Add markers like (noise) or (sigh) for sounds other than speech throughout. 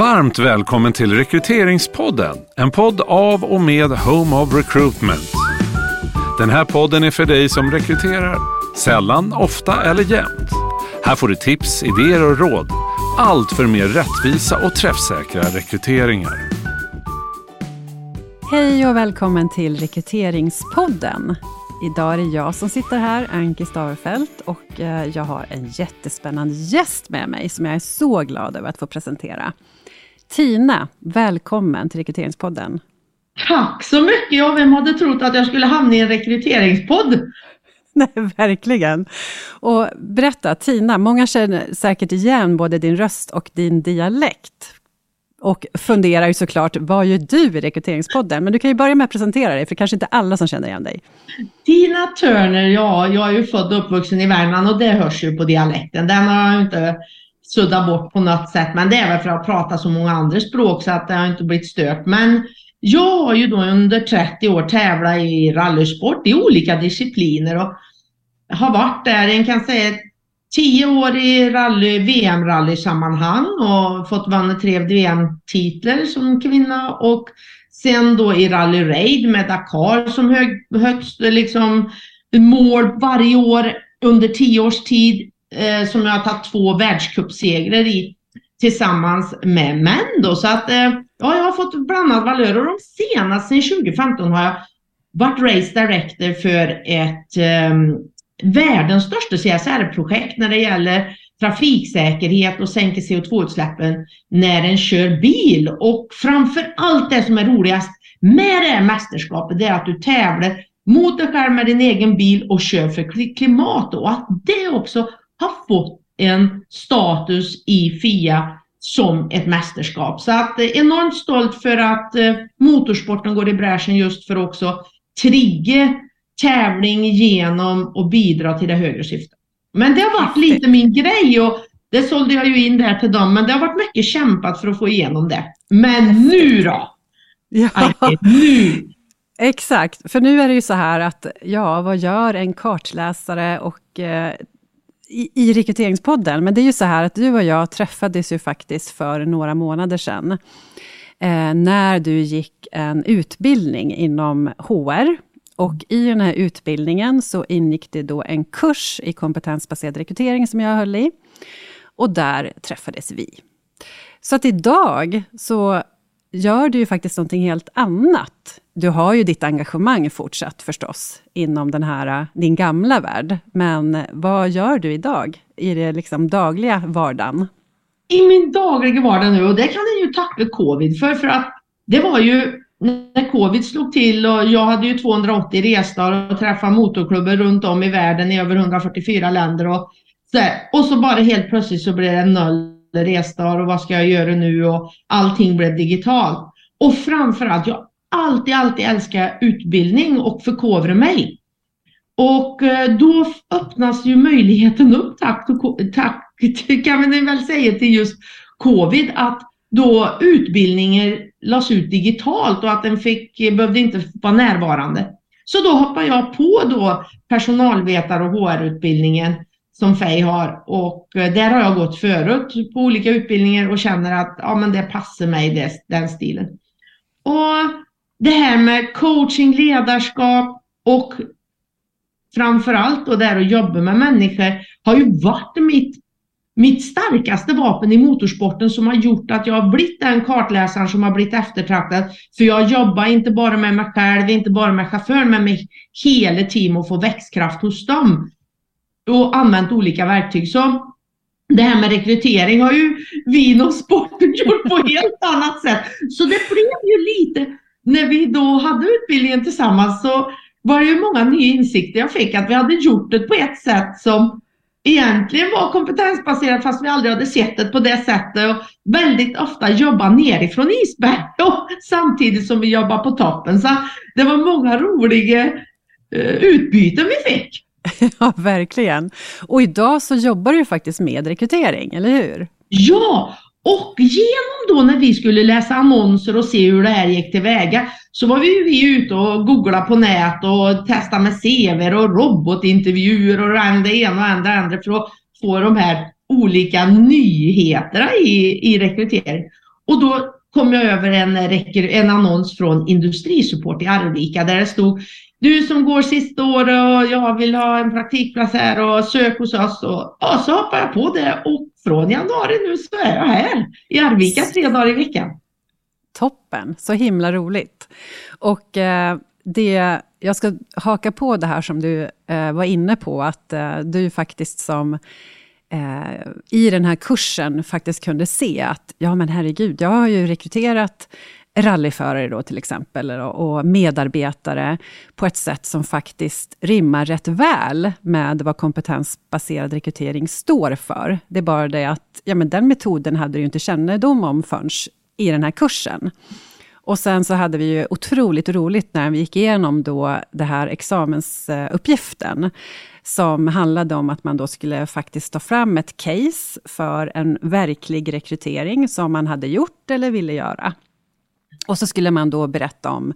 Varmt välkommen till Rekryteringspodden, en podd av och med Home of Recruitment. Den här podden är för dig som rekryterar, sällan, ofta eller jämt. Här får du tips, idéer och råd. Allt för mer rättvisa och träffsäkra rekryteringar. Hej och välkommen till Rekryteringspodden. Idag är det jag som sitter här, Anki Starfelt, och eh, jag har en jättespännande gäst med mig, som jag är så glad över att få presentera. Tina, välkommen till Rekryteringspodden. Tack så mycket! Ja, vem hade trott att jag skulle hamna i en rekryteringspodd? (laughs) Nej, verkligen. Och berätta, Tina, många känner säkert igen både din röst och din dialekt. Och funderar ju såklart, vad gör du i Rekryteringspodden? Men du kan ju börja med att presentera dig, för kanske inte alla som känner igen dig. Tina Turner, ja, jag är ju född och uppvuxen i Värmland och det hörs ju på dialekten. Den har jag inte sudda bort på något sätt, men det är väl för att prata så många andra språk så att det har inte blivit stört. Men jag har ju då under 30 år tävlat i rallysport i olika discipliner och har varit där, en kan säga 10 år i rally, VM-rallysammanhang och fått vinna tre VM-titlar som kvinna och sen då i rally raid med Dakar som hög, högst liksom mål varje år under 10 års tid eh, som jag har tagit två världscupsegrar i tillsammans med män då. Så att eh, ja, jag har fått blandad valör och de senaste, sen 2015 har jag varit race director för ett eh, världens största CSR-projekt när det gäller trafiksäkerhet och sänka CO2-utsläppen när en kör bil. Och framför allt det som är roligast med det här mästerskapet, det är att du tävlar mot dig själv med din egen bil och kör för klimat och att det också har fått en status i FIA som ett mästerskap. Så att eh, enormt stolt för att eh, motorsporten går i bräschen just för också trigga tävling genom att bidra till det högre syftet. Men det har varit lite min grej och det sålde jag ju in där till dem, men det har varit mycket kämpat för att få igenom det. Men nu då? Ja. Nu! (laughs) Exakt, för nu är det ju så här att, ja, vad gör en kartläsare och eh, i, i rekryteringspodden, men det är ju så här att du och jag träffades ju faktiskt för några månader sedan, eh, när du gick en utbildning inom HR, och i den här utbildningen så ingick det då en kurs i kompetensbaserad rekrytering som jag höll i. Och där träffades vi. Så att idag så gör du ju faktiskt någonting helt annat. Du har ju ditt engagemang fortsatt förstås, inom den här, äh, din gamla värld. Men vad gör du idag, i det liksom dagliga vardagen? I min dagliga vardag nu, och det kan jag ju tacka covid för, för att det var ju när covid slog till och jag hade ju 280 resdagar och träffade motorklubbar runt om i världen i över 144 länder och så, och så bara helt plötsligt så blev det noll resdagar och vad ska jag göra nu och allting blev digitalt. Och framförallt, jag alltid, alltid älskar utbildning och förkovra mig. Och eh, då öppnas ju möjligheten upp, tack, tack (laughs) kan man väl säga till just covid, att då utbildningar lades ut digitalt och att den fick, behövde inte vara närvarande. Så då hoppade jag på då personalvetare och HR-utbildningen som FEI har och eh, där har jag gått förut på olika utbildningar och känner att ja, men det passar mig, det, den stilen. Och det här med coaching, ledarskap och framförallt allt det här att jobba med människor har ju varit mitt mitt starkaste vapen i motorsporten som har gjort att jag har blivit den kartläsaren som har blivit eftertraktad. För jag jobbar inte bara med mig själv, inte bara med chauffören, men med hela team och få växtkraft hos dem. Och använt olika verktyg. Så det här med rekrytering har ju vi inom sporten (laughs) gjort på helt annat sätt. Så det blev ju lite, när vi då hade utbildningen tillsammans så var det ju många nya insikter jag fick att vi hade gjort det på ett sätt som egentligen var kompetensbaserat fast vi aldrig hade sett det på det sättet och väldigt ofta jobba nerifrån isberg (laughs) och samtidigt som vi jobbar på toppen. Så det var många roliga uh, utbyten vi fick. (laughs) Ja, verkligen. Och idag så jobbar du faktiskt med rekrytering, eller hur? Ja, och genom då när vi skulle läsa annonser och se hur det här gick tillväga så var vi, vi ute och googlade på nät och testade med CV och robotintervjuer och än det ena och än det andra för att få de här olika nyheterna i, i rekrytering. Och då kom jag över en, en annons från Industrisupport i Arvika där det stod du som går sista året och jag vill ha en praktikplats här och sök hos oss. Och, ja, så hoppade jag på det och från januari nu så är jag här i Arvika tre dagar i veckan. Toppen, så himla roligt. Och eh, det, jag ska haka på det här som du eh, var inne på, att eh, du faktiskt som eh, i den här kursen faktiskt kunde se att, ja men herregud, jag har ju rekryterat rallyförare då till exempel, och medarbetare på ett sätt som faktiskt rimmar rätt väl med vad kompetensbaserad rekrytering står för. Det är bara det att ja, men den metoden hade du inte kännedom om förrän i den här kursen. Och sen så hade vi ju otroligt roligt när vi gick igenom då det här examensuppgiften, som handlade om att man då skulle faktiskt ta fram ett case för en verklig rekrytering som man hade gjort eller ville göra. Och så skulle man då berätta om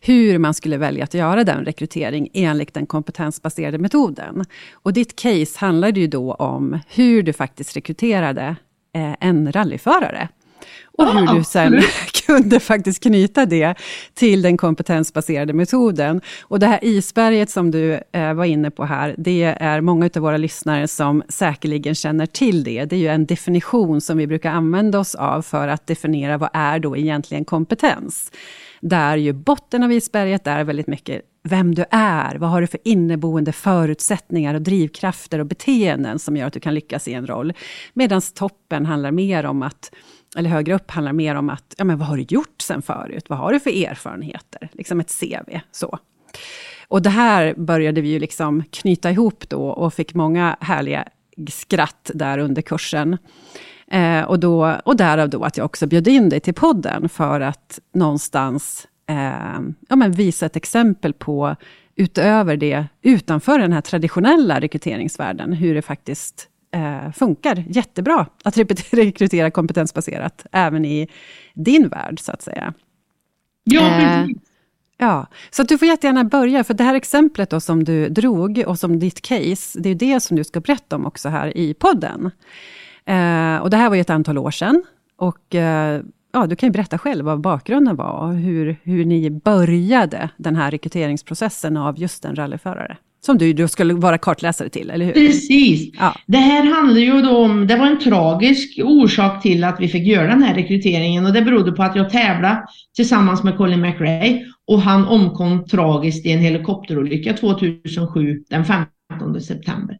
hur man skulle välja att göra den rekrytering enligt den kompetensbaserade metoden. Och ditt case handlade ju då om hur du faktiskt rekryterade eh, en rallyförare. Och hur du sen kunde faktiskt knyta det till den kompetensbaserade metoden. Och det här isberget som du eh, var inne på här, det är många av våra lyssnare som säkerligen känner till det. Det är ju en definition som vi brukar använda oss av för att definiera vad är då egentligen kompetens. Där ju botten av isberget är väldigt mycket vem du är, vad har du för inneboende förutsättningar och drivkrafter och beteenden som gör att du kan lyckas i en roll. Medan toppen handlar mer om att eller högre upp, handlar mer om att, ja men vad har du gjort sen förut? Vad har du för erfarenheter? Liksom ett CV. så. Och det här började vi ju liksom knyta ihop då och fick många härliga skratt där under kursen. Eh, och, då, och därav då att jag också bjöd in dig till podden för att någonstans eh, ja, men visa ett exempel på, utöver det, utanför den här traditionella rekryteringsvärlden, hur det faktiskt eh, funkar jättebra att (laughs) rekrytera kompetensbaserat, även i din värld, så att säga. Ja, eh, Ja, så du får jättegärna börja, för det här exemplet då som du drog, och som ditt case, det är det som du ska berätta om också här i podden. Eh, och det här var ju ett antal år sedan, och eh, ja, du kan ju berätta själv vad bakgrunden var, och hur, hur ni började den här rekryteringsprocessen av just en rallyförare. Som du då skulle vara kartläsare till, eller hur? Precis. Ja. Det här handlar ju då om, det var en tragisk orsak till att vi fick göra den här rekryteringen och det berodde på att jag tävlade tillsammans med Colin McRae och han omkom tragiskt i en helikopterolycka 2007 den 15 september.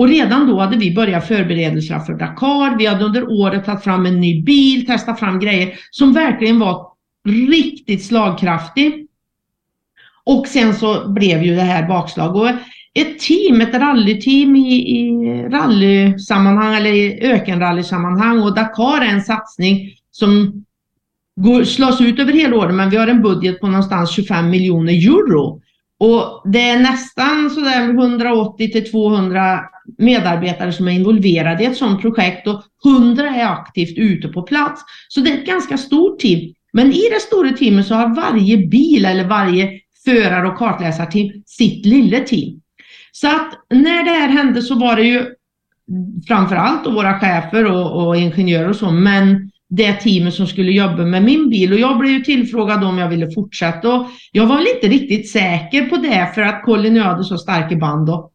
Och redan då hade vi börjat förberedelserna för Dakar. Vi hade under året tagit fram en ny bil, testat fram grejer som verkligen var riktigt slagkraftig. Och sen så blev ju det här bakslag. Och ett team, ett rallyteam i, i rallysammanhang eller i ökenrallysammanhang och Dakar är en satsning som går, slås ut över hela året men vi har en budget på någonstans 25 miljoner euro. Och det är nästan sådär 180 till 200 medarbetare som är involverade i ett sådant projekt och 100 är aktivt ute på plats. Så det är ett ganska stort team. Men i det stora teamet så har varje bil eller varje förare och kartläsarteam sitt lilla team. Så att när det här hände så var det ju framförallt våra chefer och, och ingenjörer och så, men det teamet som skulle jobba med min bil och jag blev ju tillfrågad om jag ville fortsätta och jag var inte riktigt säker på det för att Colin och jag hade så starka band då.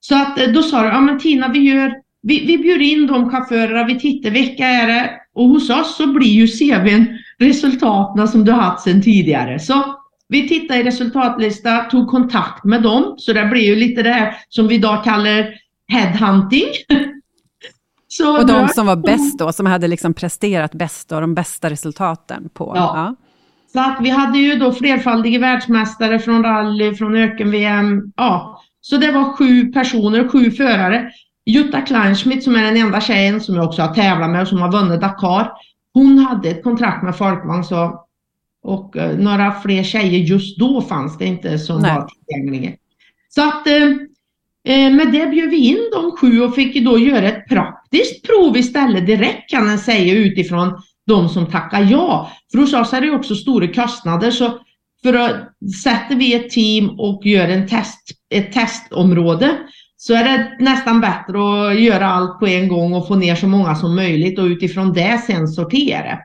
Så att eh, då sa de, ja men Tina vi gör, vi, vi bjuder in de chaufförerna, vi tittar vilka är det och hos oss så blir ju CVn resultaten som du haft sedan tidigare. Så vi tittade i resultatlista, tog kontakt med dem, så det blir ju lite det här som vi idag kallar headhunting. (laughs) Så och de som var bäst då, som hade liksom presterat bäst och de bästa resultaten på... Ja. ja. Så att vi hade ju då flerfaldiga världsmästare från rally, från öken-VM. Ja, så det var sju personer, sju förare. Jutta Kleinschmidt som är den enda tjejen som jag också har tävlat med och som har vunnit Dakar. Hon hade ett kontrakt med Folkvagn så och eh, några fler tjejer just då fanns det inte som Nej. var tillgängliga. Så att Eh, men med det bjöd vi in de sju och fick då göra ett praktiskt prov istället direkt kan man säga utifrån de som tackar ja. För hos oss är det också stora kostnader så för att sätter vi ett team och gör en test, ett testområde så är det nästan bättre att göra allt på en gång och få ner så många som möjligt och utifrån det sen sortera.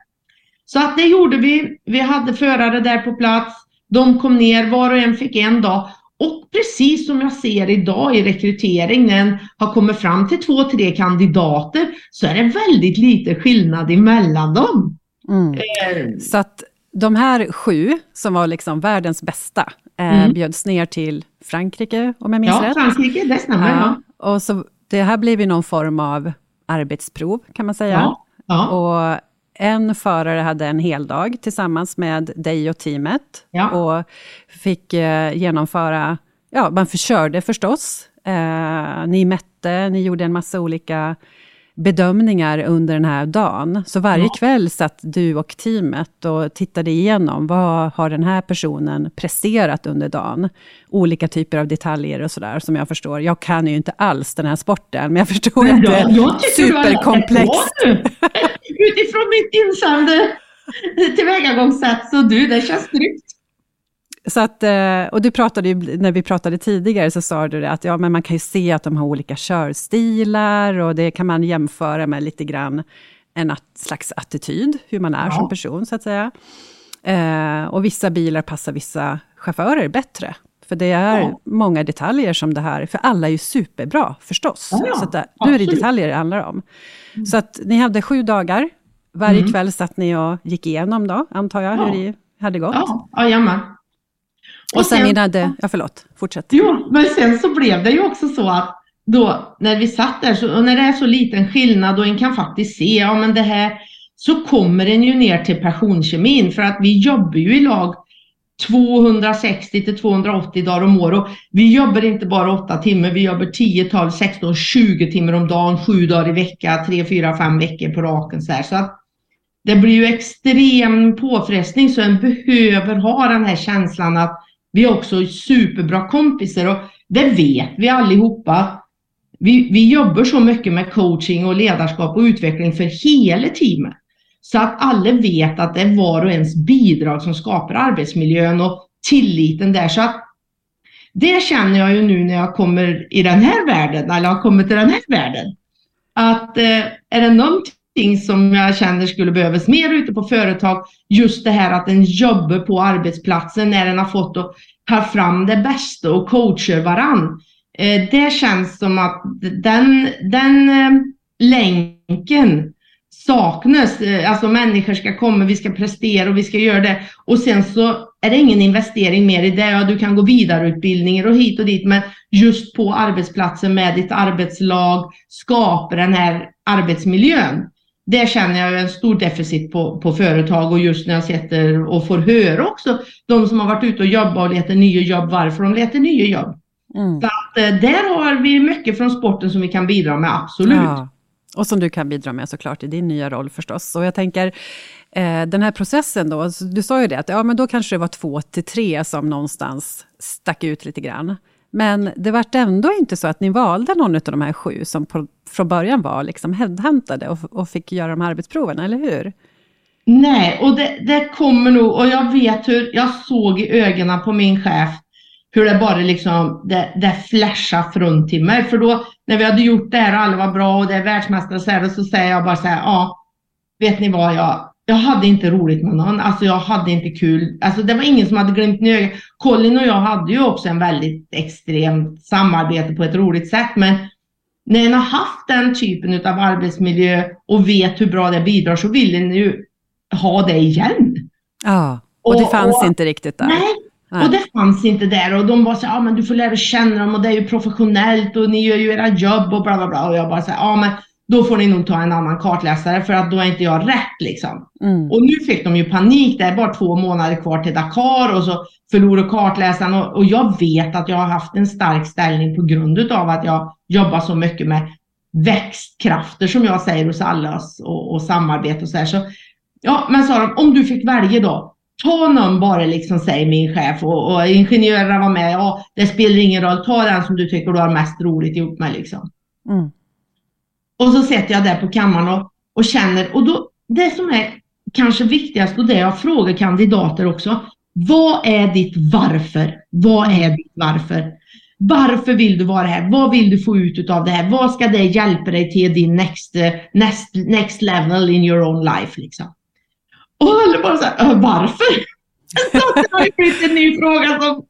Så att det gjorde vi. Vi hade förare där på plats. De kom ner, var och en fick en dag. Och precis som jag ser idag i rekrytering när en har kommit fram till två, tre kandidater så är det väldigt lite skillnad emellan dem. Mm. Eh. Så att de här sju som var liksom världens bästa eh, mm. bjöds ner till Frankrike om jag minns ja, rätt. Ja, Frankrike, det stämmer. Ja. ja. Och så, det här blev ju någon form av arbetsprov kan man säga. Ja. ja. Och en förare hade en hel dag tillsammans med dig och teamet. Ja. Och fick eh, genomföra, ja man förkörde förstås. Eh, ni mätte, ni gjorde en massa olika bedömningar under den här dagen. Så varje ja. kväll satt du och teamet och tittade igenom, vad har den här personen presterat under dagen? Olika typer av detaljer och sådär, som jag förstår. Jag kan ju inte alls den här sporten, men jag förstår men att det är superkomplext. Utifrån mitt insamlade tillvägagångssätt, så du, det känns tryggt. Så att, eh, och du pratade ju, när vi pratade tidigare så sa du det att ja, men man kan ju se att de har olika körstilar och det kan man jämföra med lite grann en slags attityd, hur man är ja. som person så att säga. Eh, och vissa bilar passar vissa chaufförer bättre. För det är ja. många detaljer som det här, för alla är ju superbra förstås. Ja, så det, nu är det detaljer det handlar om. Mm. Så att ni hade sju dagar, varje mm. kväll satt ni och gick igenom då, antar jag, hur det hade gått. Ja, jajamän. Och, och sen, sen innan ja förlåt, fortsätt. Jo, men sen så blev det ju också så att då när vi satt där, så, och när det är så liten skillnad och en kan faktiskt se, ja men det här, så kommer en ju ner till personkemin för att vi jobbar ju i lag 260 till 280 dagar om året vi jobbar inte bara 8 timmar, vi jobbar 10, 12, 16, 20 timmar om dagen, 7 dagar i vecka, 3, 4, 5 veckor på raken så här. Så att det blir ju extrem påfrestning så en behöver ha den här känslan att vi är också superbra kompisar och det vet vi allihopa. Vi, vi jobbar så mycket med coaching och ledarskap och utveckling för hela teamet. Så att alla vet att det är var och ens bidrag som skapar arbetsmiljön och tilliten där. Så att det känner jag ju nu när jag kommer i den här världen, eller har kommit till den här världen. Att eh, är det någonting någonting som jag känner skulle behövas mer ute på företag. Just det här att en jobbar på arbetsplatsen när den har fått att ta fram det bästa och coachar varann. Eh, det känns som att den, den eh, länken saknas. Eh, alltså människor ska komma, vi ska prestera och vi ska göra det. Och sen så är det ingen investering mer i det. Ja, du kan gå vidareutbildningar och hit och dit, men just på arbetsplatsen med ditt arbetslag skapa den här arbetsmiljön det känner jag en stor deficit på, på företag och just när jag sitter och får höra också de som har varit ute och jobbat och letar nya jobb, varför de letar nya jobb. Mm. Så att, eh, där har vi mycket från sporten som vi kan bidra med, absolut. Ja. Och som du kan bidra med såklart i din nya roll förstås. Och jag tänker, eh, den här processen då, du sa ju det, att ja, men då kanske det var två till tre som någonstans stack ut lite grann. Men det var ändå inte så att ni valde någon av de här sju som på, från början var liksom headhuntade och, och fick göra de här arbetsproven, eller hur? Nej, och det, det, kommer nog, och jag vet hur, jag såg i ögonen på min chef hur det bara liksom, det, det flashade från till mig. För då, när vi hade gjort det här och alla var bra och det är världsmästare så, här, så säger jag bara så här, ja, vet ni vad, jag, jag hade inte roligt med någon. Alltså jag hade inte kul. Alltså det var ingen som hade glömt ögat. Colin och jag hade ju också en väldigt extremt samarbete på ett roligt sätt. Men när en har haft den typen av arbetsmiljö och vet hur bra det bidrar så vill en ju ha det igen. Ja, och det fanns och, inte riktigt där. Nej, nej, och det fanns inte där. Och de var så ja ah, men du får lära känna dem och det är ju professionellt och ni gör ju era jobb och bla bla bla. Och jag bara så ja ah, men då får ni nog ta en annan kartläsare för att då är inte jag rätt liksom. Mm. Och nu fick de ju panik, det är bara två månader kvar till Dakar och så förlorar kartläsaren och, och jag vet att jag har haft en stark ställning på grund av att jag jobbar så mycket med växtkrafter som jag säger hos alla och, och samarbete och så här. Så, ja, men sa de, om du fick välja då, ta någon bara liksom, säger min chef och, och ingenjörerna var med, ja det spelar ingen roll, ta den som du tycker du har mest roligt ihop med liksom. Mm. Och så sätter jag där på kammaren och, och känner, och då, det som är kanske viktigast och det jag frågar kandidater också, vad är ditt varför? Vad är ditt varför? Varför vill du vara här? Vad vill du få ut av det här? Vad ska det hjälpa dig till din next, next, next level in your own life? Liksom? Och alla bara så här, varför? det har ju blivit en ny fråga som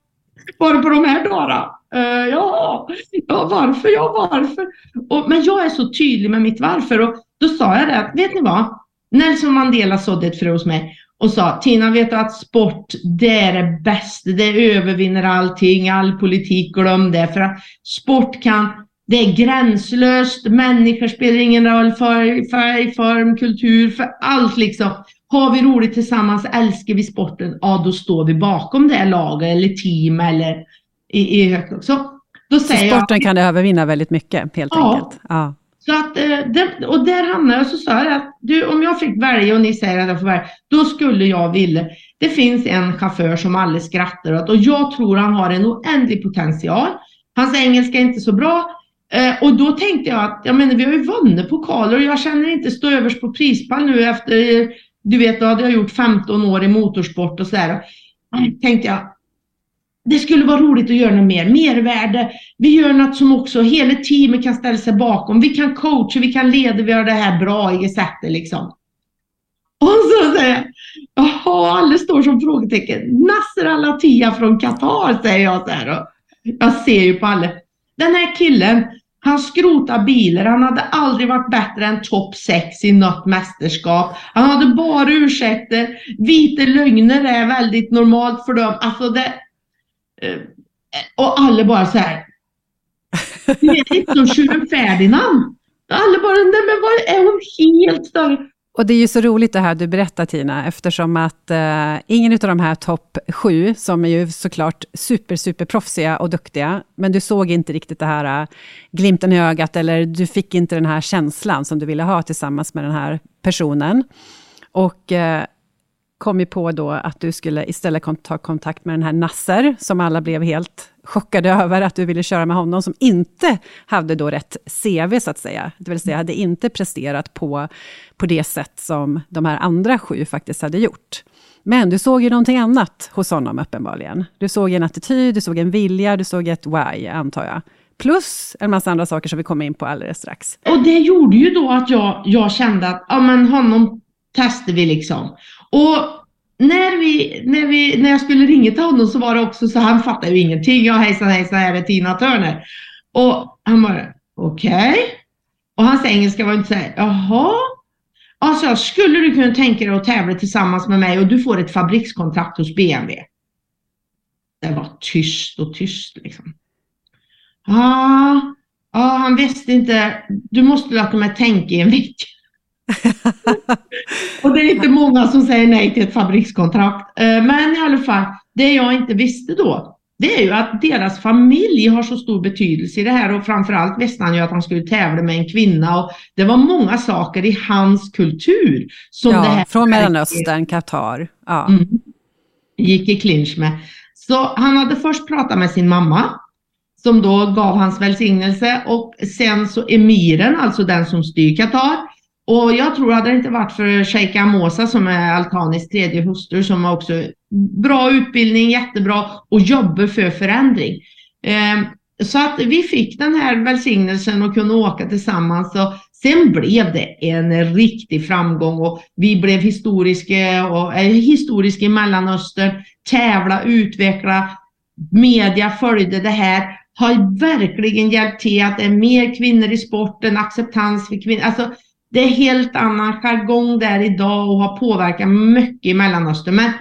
var på de här dagarna. Uh, ja, ja, varför? Ja, varför? Och, men jag är så tydlig med mitt varför och då sa jag det, vet ni vad? Nelson Mandela sådde ett frö hos mig och sa Tina, vet du att sport, det är det bästa, det övervinner allting, all politik, glöm det. För att sport kan, det är gränslöst, människor spelar ingen roll, färg, färg, form, kultur, för allt liksom. Har vi roligt tillsammans, älskar vi sporten, ja då står vi bakom det laget eller team eller i, i så, då säger så sporten jag, kan det övervinna väldigt mycket helt ja, enkelt? Ja. Så att, eh, och där hamnade jag och så sa jag att du, om jag fick välja och ni säger att jag får välja, då skulle jag vilja. Det finns en chaufför som alla skrattar åt och jag tror han har en oändlig potential. Hans engelska är inte så bra. Eh, och då tänkte jag att, jag menar vi har ju vunnit pokaler och jag känner inte stå överst på prispall nu efter, du vet, då hade jag gjort 15 år i motorsport och sådär. Tänkte jag, det skulle vara roligt att göra något mer, mervärde. Vi gör något som också hela teamet kan ställa sig bakom. Vi kan coacha, vi kan leda, vi gör det här bra i sättet liksom. Och så säger jag, jaha, alla står som frågetecken. Nasser Al-Attiyah från Qatar säger jag så här. Och jag ser ju på alla. Den här killen, han skrotar bilar, han hade aldrig varit bättre än topp 6 i något mästerskap. Han hade bara ursäkter. Vita lögner är väldigt normalt för dem. Alltså det, Eh, och alla bara så här. Det är lite som tjuren Ferdinand. Alla bara, nej men vad är hon helt större? Och det är ju så roligt det här du berättar Tina, eftersom att eh, ingen av de här topp sju, som är ju såklart super, super proffsiga och duktiga, men du såg inte riktigt det här eh, glimten i ögat, eller du fick inte den här känslan som du ville ha tillsammans med den här personen. Och eh, kom ju på då att du skulle istället ta kontakt med den här Nasser, som alla blev helt chockade över att du ville köra med honom, som inte hade då rätt CV, så att säga. Det vill säga, hade inte presterat på, på det sätt som de här andra sju faktiskt hade gjort. Men du såg ju någonting annat hos honom uppenbarligen. Du såg en attityd, du såg en vilja, du såg ett why, antar jag. Plus en massa andra saker som vi kommer in på alldeles strax. Och det gjorde ju då att jag, jag kände att ja, men honom testar vi liksom. Och när, vi, när, vi, när jag skulle ringa till honom så var det också så han fattade ju ingenting. Ja hejsan hejsan, här är Tina Turner. Och han bara okej. Okay. Och hans engelska var inte så här, jaha. Alltså skulle du kunna tänka dig att tävla tillsammans med mig och du får ett fabrikskontrakt hos BMW? Det var tyst och tyst liksom. Ja, ah, han visste inte. Du måste låta mig tänka i en vecka. (laughs) och det är inte många som säger nej till ett fabrikskontrakt. Eh, men i alla fall, det jag inte visste då, det är ju att deras familj har så stor betydelse i det här och framförallt visste han ju att han skulle tävla med en kvinna och det var många saker i hans kultur som ja, det här från Mellanöstern, Qatar. Ja. Mm, gick i clinch med. Så han hade först pratat med sin mamma som då gav hans välsignelse och sen så emiren, alltså den som styr Qatar, och jag tror, hade det inte varit för Sheikh Amosa som är Altanis tredje hustru som har också bra utbildning, jättebra och jobbar för förändring. Ehm, så att vi fick den här välsignelsen och kunde åka tillsammans. Och sen blev det en riktig framgång och vi blev historiska, och, äh, historiska i Mellanöstern, tävla, utveckla, media följde det här har verkligen hjälpt till att det är mer kvinnor i sporten, acceptans för kvinnor. Alltså, det är helt annan jargong där idag och har påverkat mycket i Mellanöstern. Men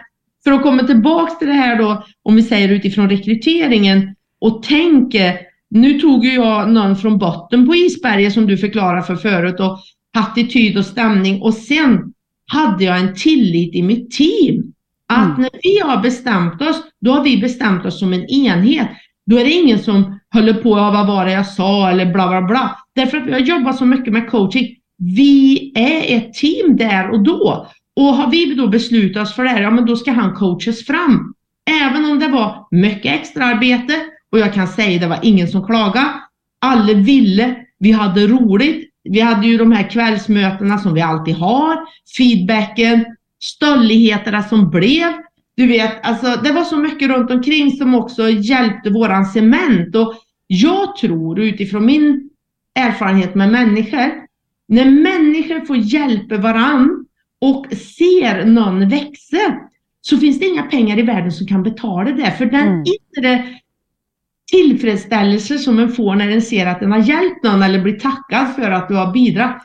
för att komma tillbaks till det här då, om vi säger utifrån rekryteringen och tänker, nu tog ju jag någon från botten på isberget som du förklarade för förut och attityd och stämning och sen hade jag en tillit i mitt team. Att mm. när vi har bestämt oss, då har vi bestämt oss som en enhet. Då är det ingen som håller på, vad var det jag sa eller bla bla bla. Därför att vi har jobbat så mycket med coaching vi är ett team där och då. Och har vi då beslutat oss för det här, ja men då ska han coachas fram. Även om det var mycket extra arbete och jag kan säga det var ingen som klagade. Alla ville, vi hade roligt. Vi hade ju de här kvällsmötena som vi alltid har, feedbacken, stölligheterna som blev. Du vet, alltså det var så mycket runt omkring som också hjälpte våran cement och jag tror utifrån min erfarenhet med människor när människor får hjälpa varann och ser någon växa så finns det inga pengar i världen som kan betala det. För den mm. inre tillfredsställelse som en får när en ser att en har hjälpt någon eller blir tackad för att du har bidragit.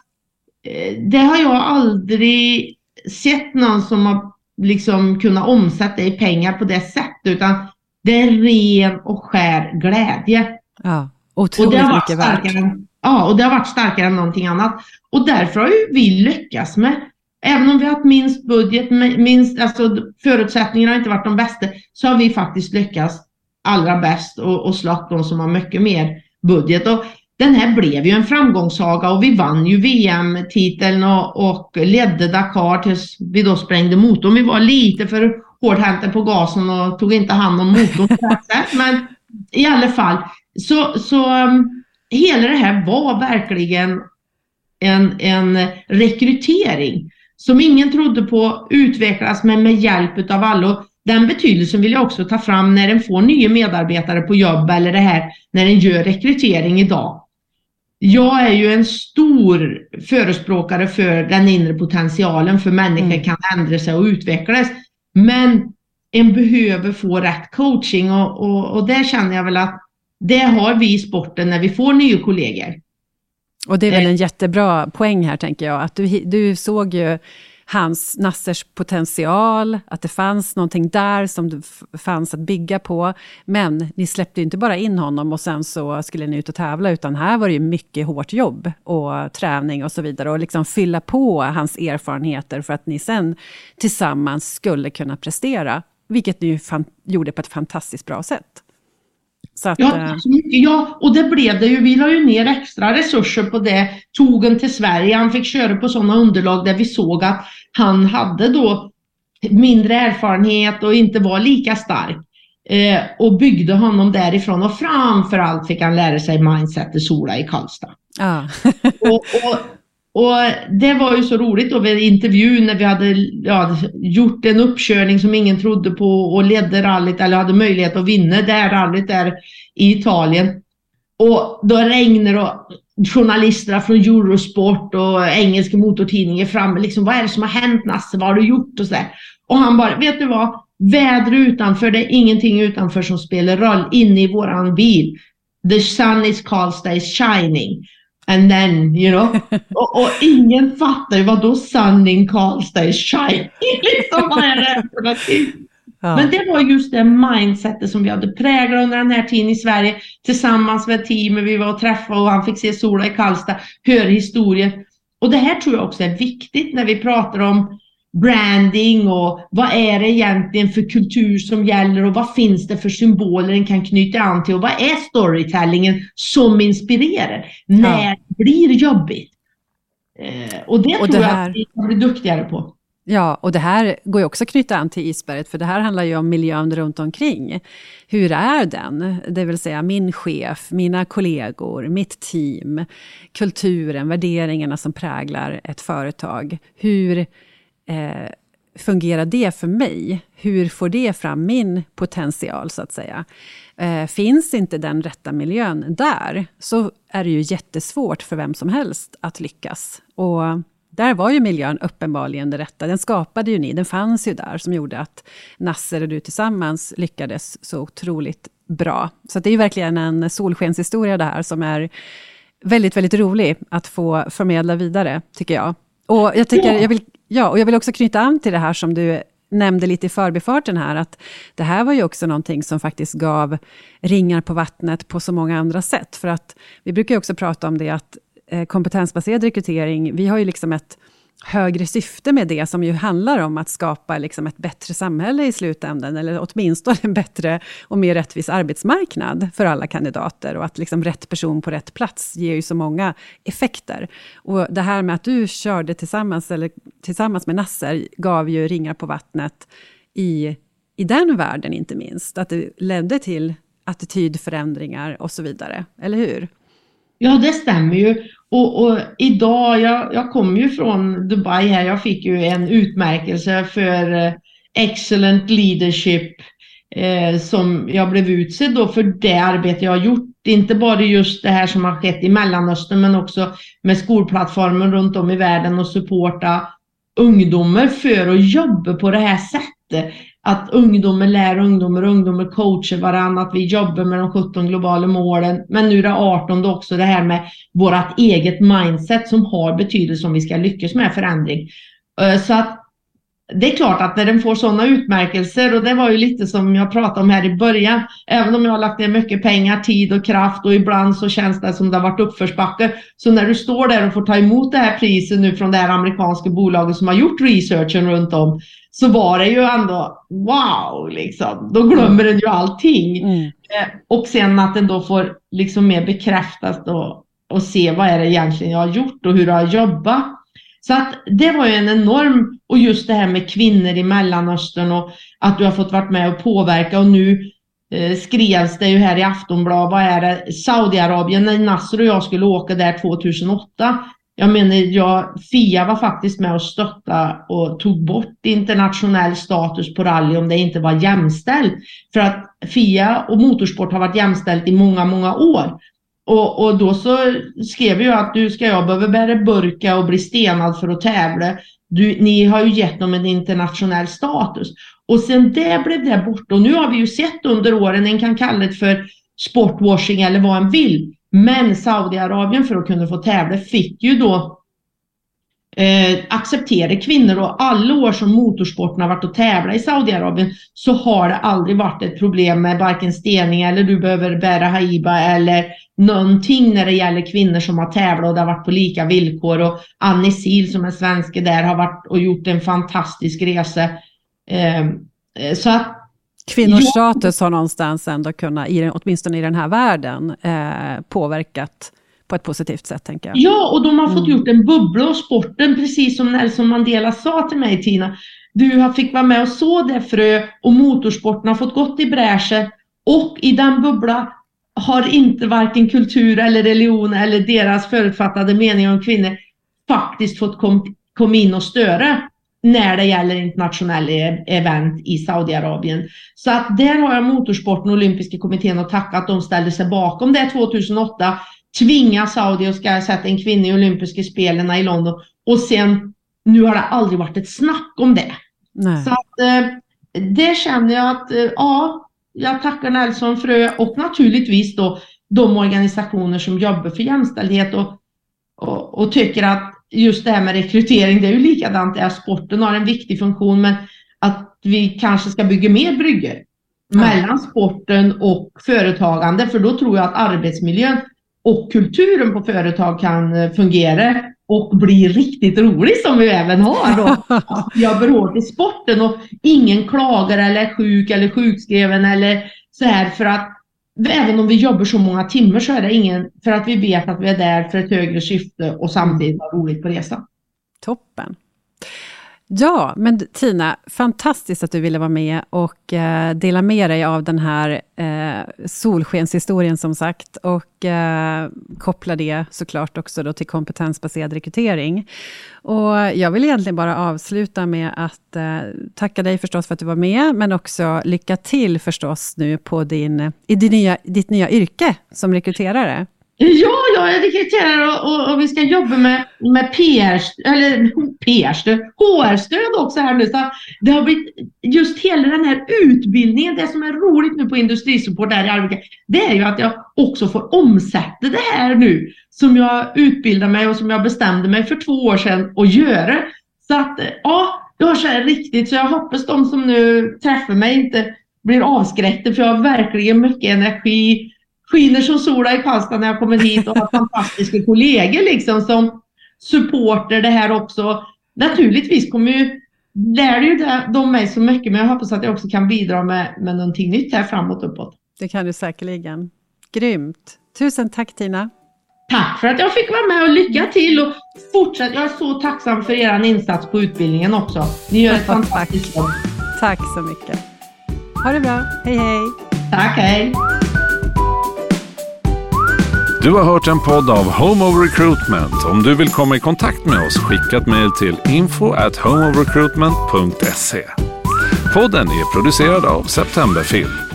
Eh, det har jag aldrig sett någon som har liksom kunnat omsätta i pengar på det sättet utan det är ren och skär glädje. Ja, otroligt och det har mycket värt. Ja, och det har varit starkare än någonting annat. Och därför har ju vi lyckats med, även om vi har haft minst budget, minst, alltså förutsättningarna har inte varit de bästa, så har vi faktiskt lyckats allra bäst och, och slått de som har mycket mer budget. Och den här blev ju en framgångssaga och vi vann ju VM-titeln och, och ledde Dakar tills vi då sprängde motorn. Vi var lite för hårdhänta på gasen och tog inte hand om motorn på rätt (laughs) sätt. Men i alla fall, så, så um, hela det här var verkligen en, en rekrytering som ingen trodde på utvecklas men med hjälp av alla. Den betydelsen vill jag också ta fram när en får nya medarbetare på jobb eller det här när en gör rekrytering idag. Jag är ju en stor förespråkare för den inre potentialen för människor mm. kan ändra sig och utvecklas. Men en behöver få rätt coaching och, och, och där känner jag väl att det har vi i sporten när vi får nya kollegor. Och det är väl eh. en jättebra poäng här, tänker jag, att du, du såg ju hans, Nassers potential, att det fanns någonting där som det fanns att bygga på. Men ni släppte inte bara in honom och sen så skulle ni ut och tävla, utan här var det ju mycket hårt jobb och träning och så vidare. Och liksom fylla på hans erfarenheter för att ni sen tillsammans skulle kunna prestera. Vilket ni ju gjorde på ett fantastiskt bra sätt. Att, ja, eh, ja, och det blev det ju. Vi la ju ner extra resurser på det. Tog en till Sverige. Han fick köra på sådana underlag där vi såg att han hade då mindre erfarenhet och inte var lika stark. Eh, och byggde honom därifrån och framförallt fick han lära sig mindset i Sola i Karlstad. Ah. och, och, och det var ju så roligt då vid intervjun när vi hade ja, gjort en uppkörning som ingen trodde på och ledde rallyt eller hade möjlighet att vinna det här rallyt där i Italien. Och då regnar och journalisterna från Eurosport och engelska motortidningar fram. Liksom, vad är det som har hänt Nasse? Vad har du gjort? Och, så där. och han bara, vet du vad? Väder utanför, det är ingenting utanför som spelar roll. Inne i våran bil. The sun is Karlstad is shining. And then, you know. (laughs) och, och ingen fattar ju vad då sun in Karlstad is shining. (laughs) liksom, vad är det för någonting? Ja. Men det var just det mindsetet som vi hade präglat under den här tiden i Sverige tillsammans med teamet vi var och träffade och han fick se Sola i Karlstad, höra historien. Och det här tror jag också är viktigt när vi pratar om branding och vad är det egentligen för kultur som gäller och vad finns det för symboler den kan knyta an till och vad är storytellingen som inspirerar när ja. det blir jobbigt. Eh, och det och tror det här... jag att vi kan bli duktigare på. Ja, och det här går ju också att knyta an till isberget, för det här handlar ju om miljön runt omkring. Hur är den? Det vill säga min chef, mina kollegor, mitt team, kulturen, värderingarna som präglar ett företag. Hur eh, fungerar det för mig? Hur får det fram min potential, så att säga? Eh, finns inte den rätta miljön där, så är det ju jättesvårt för vem som helst att lyckas. Och där var ju miljön uppenbarligen det rätta. Den skapade ju ni, den fanns ju där, som gjorde att Nasser och du tillsammans lyckades så otroligt bra. Så det är ju verkligen en solskenshistoria det här, som är väldigt, väldigt rolig att få förmedla vidare, tycker jag. Och jag, tycker, jag, vill, ja, och jag vill också knyta an till det här som du nämnde lite i förbifarten här, att det här var ju också någonting som faktiskt gav ringar på vattnet på så många andra sätt. För att vi brukar ju också prata om det att eh, kompetensbaserad rekrytering, vi har ju liksom ett högre syfte med det, som ju handlar om att skapa liksom ett bättre samhälle i slutändan, eller åtminstone en bättre och mer rättvis arbetsmarknad för alla kandidater, och att liksom rätt person på rätt plats ger ju så många effekter. Och det här med att du körde tillsammans, eller tillsammans med Nasser, gav ju ringar på vattnet i, i den världen, inte minst. Att det ledde till attitydförändringar och så vidare, eller hur? Ja, det stämmer ju. Och, och, idag, jag, jag kommer ju från Dubai här, jag fick ju en utmärkelse för eh, excellent leadership eh, som jag blev utsedd då för det arbete jag har gjort. Inte bara just det här som har skett i Mellanöstern men också med skolplattformen runt om i världen och supporta ungdomar för att jobba på det här sättet. Att ungdomar lär ungdomar, ungdomar coachar varandra, att vi jobbar med de 17 globala målen. Men nu det 18 också det här med vårt eget mindset som har betydelse om vi ska lyckas med förändring. Eh, så att det är klart att när den får sådana utmärkelser och det var ju lite som jag pratade om här i början. Även om jag har lagt ner mycket pengar, tid och kraft och ibland så känns det som det har varit uppförsbacke. Så när du står där och får ta emot det här priset nu från det här amerikanska bolaget som har gjort researchen runt om. Så var det ju ändå wow liksom. Då glömmer den ju allting. Mm. Eh, och sen att den då får liksom mer bekräftas och, och se vad är det egentligen jag har gjort och hur jag har jobbat. Så att det var ju en enorm, och just det här med kvinnor i Mellanöstern och att du har fått vara med och påverka och nu eh, skrevs det ju här i Aftonbladet, vad är det, Saudiarabien, när Nasser och jag skulle åka där 2008. Jag menar, jag, Fia var faktiskt med och stötta och tog bort internationell status på rally om det inte var jämställt. För att Fia och motorsport har varit jämställt i många, många år. Och, och då så skrev jag att du ska jag behöva bära burka och bli stenad för att tävla. Du, ni har ju gett dem en internationell status. Och sen det blev det borta. Och nu har vi ju sett under åren, en kan kalla det för sportwashing eller vad en vill. Men Saudiarabien för att kunna få tävla fick ju då eh, acceptera kvinnor och alla år som motorsporten har varit och tävla i Saudiarabien så har det aldrig varit ett problem med varken stening eller du behöver bära haiba eller någonting när det gäller kvinnor som har tävlat och det har varit på lika villkor och Annie Sil som är svenska där har varit och gjort en fantastisk resa. Eh, så att Kvinnors status har någonstans ändå kunnat, åtminstone i den här världen, eh, påverkat på ett positivt sätt, tänker jag. Ja, och de har fått mm. gjort en bubbla och sporten, precis som Nelson Mandela sa till mig, Tina. Du fick vara med och så det frö och motorsporten har fått gått i bräschen och i den bubbla har inte varken kultur eller religion eller deras förutfattade mening om kvinnor faktiskt fått komma kom in och störa när det gäller internationella e-, event i Saudiarabien. Så att där har jag motorsporten och olympiska kommittén att tacka att de ställde sig bakom det 2008 tvinga Saudi att ska sätta en kvinna i olympiska spelen i London och sen nu har det aldrig varit ett snack om det. Nej. Så att eh, det känner jag att eh, ja, jag tackar Nelson Frö och naturligtvis då de organisationer som jobbar för jämställdhet och, och, och tycker att just det här med rekrytering, det är ju likadant där. Sporten har en viktig funktion men att vi kanske ska bygga mer bryggor mellan sporten och företagande för då tror jag att arbetsmiljön och kulturen på företag kan eh, fungera och bli riktigt rolig som vi även har då. (laughs) Jobbar hårt i sporten och ingen klagar eller är sjuk eller sjukskriven eller så här för att även om vi jobbar så många timmar så är det ingen, för att vi vet att vi är där för ett högre syfte och samtidigt har roligt på resan. Toppen. Ja, men Tina, fantastiskt att du ville vara med och eh, dela med dig av den här eh, solskenshistorien som sagt och eh, koppla det såklart också då till kompetensbaserad rekrytering. Och jag vill egentligen bara avsluta med att eh, tacka dig förstås för att du var med, men också lycka till förstås nu på din, i din nya, ditt nya yrke som rekryterare. Ja, jag är rekryterare och, och, och, vi ska jobba med, med PR, eller (laughs) PR-stöd, HR-stöd också här nu. Så det har blivit just hela den här utbildningen, det som är roligt nu på Industrisupport där i Arvika, det är ju att jag också får omsätta det här nu som jag utbildade mig och som jag bestämde mig för två år sedan att göra. Så att ja, jag har riktigt, så jag hoppas de som nu träffar mig inte blir avskräckta för jag har verkligen mycket energi skiner som sola i Karlstad när jag kommer hit och har fantastiska kollegor liksom som supporter det här också. Naturligtvis kommer ju, lär ju de mig så mycket men jag hoppas att jag också kan bidra med, med någonting nytt här framåt uppåt. Det kan du säkerligen. Grymt. Tusen tack Tina. Tack för att jag fick vara med och lycka till och fortsätt. Jag är så tacksam för er insats på utbildningen också. Ni gör ett fantastiskt jobb. Tack så mycket. Ha det bra. Hej hej. Tack, hej. Du har hört en podd av Home of Recruitment. Om du vill komma i kontakt med oss, skicka ett mejl till info at homeofrecruitment.se. Podden är producerad av Septemberfilm.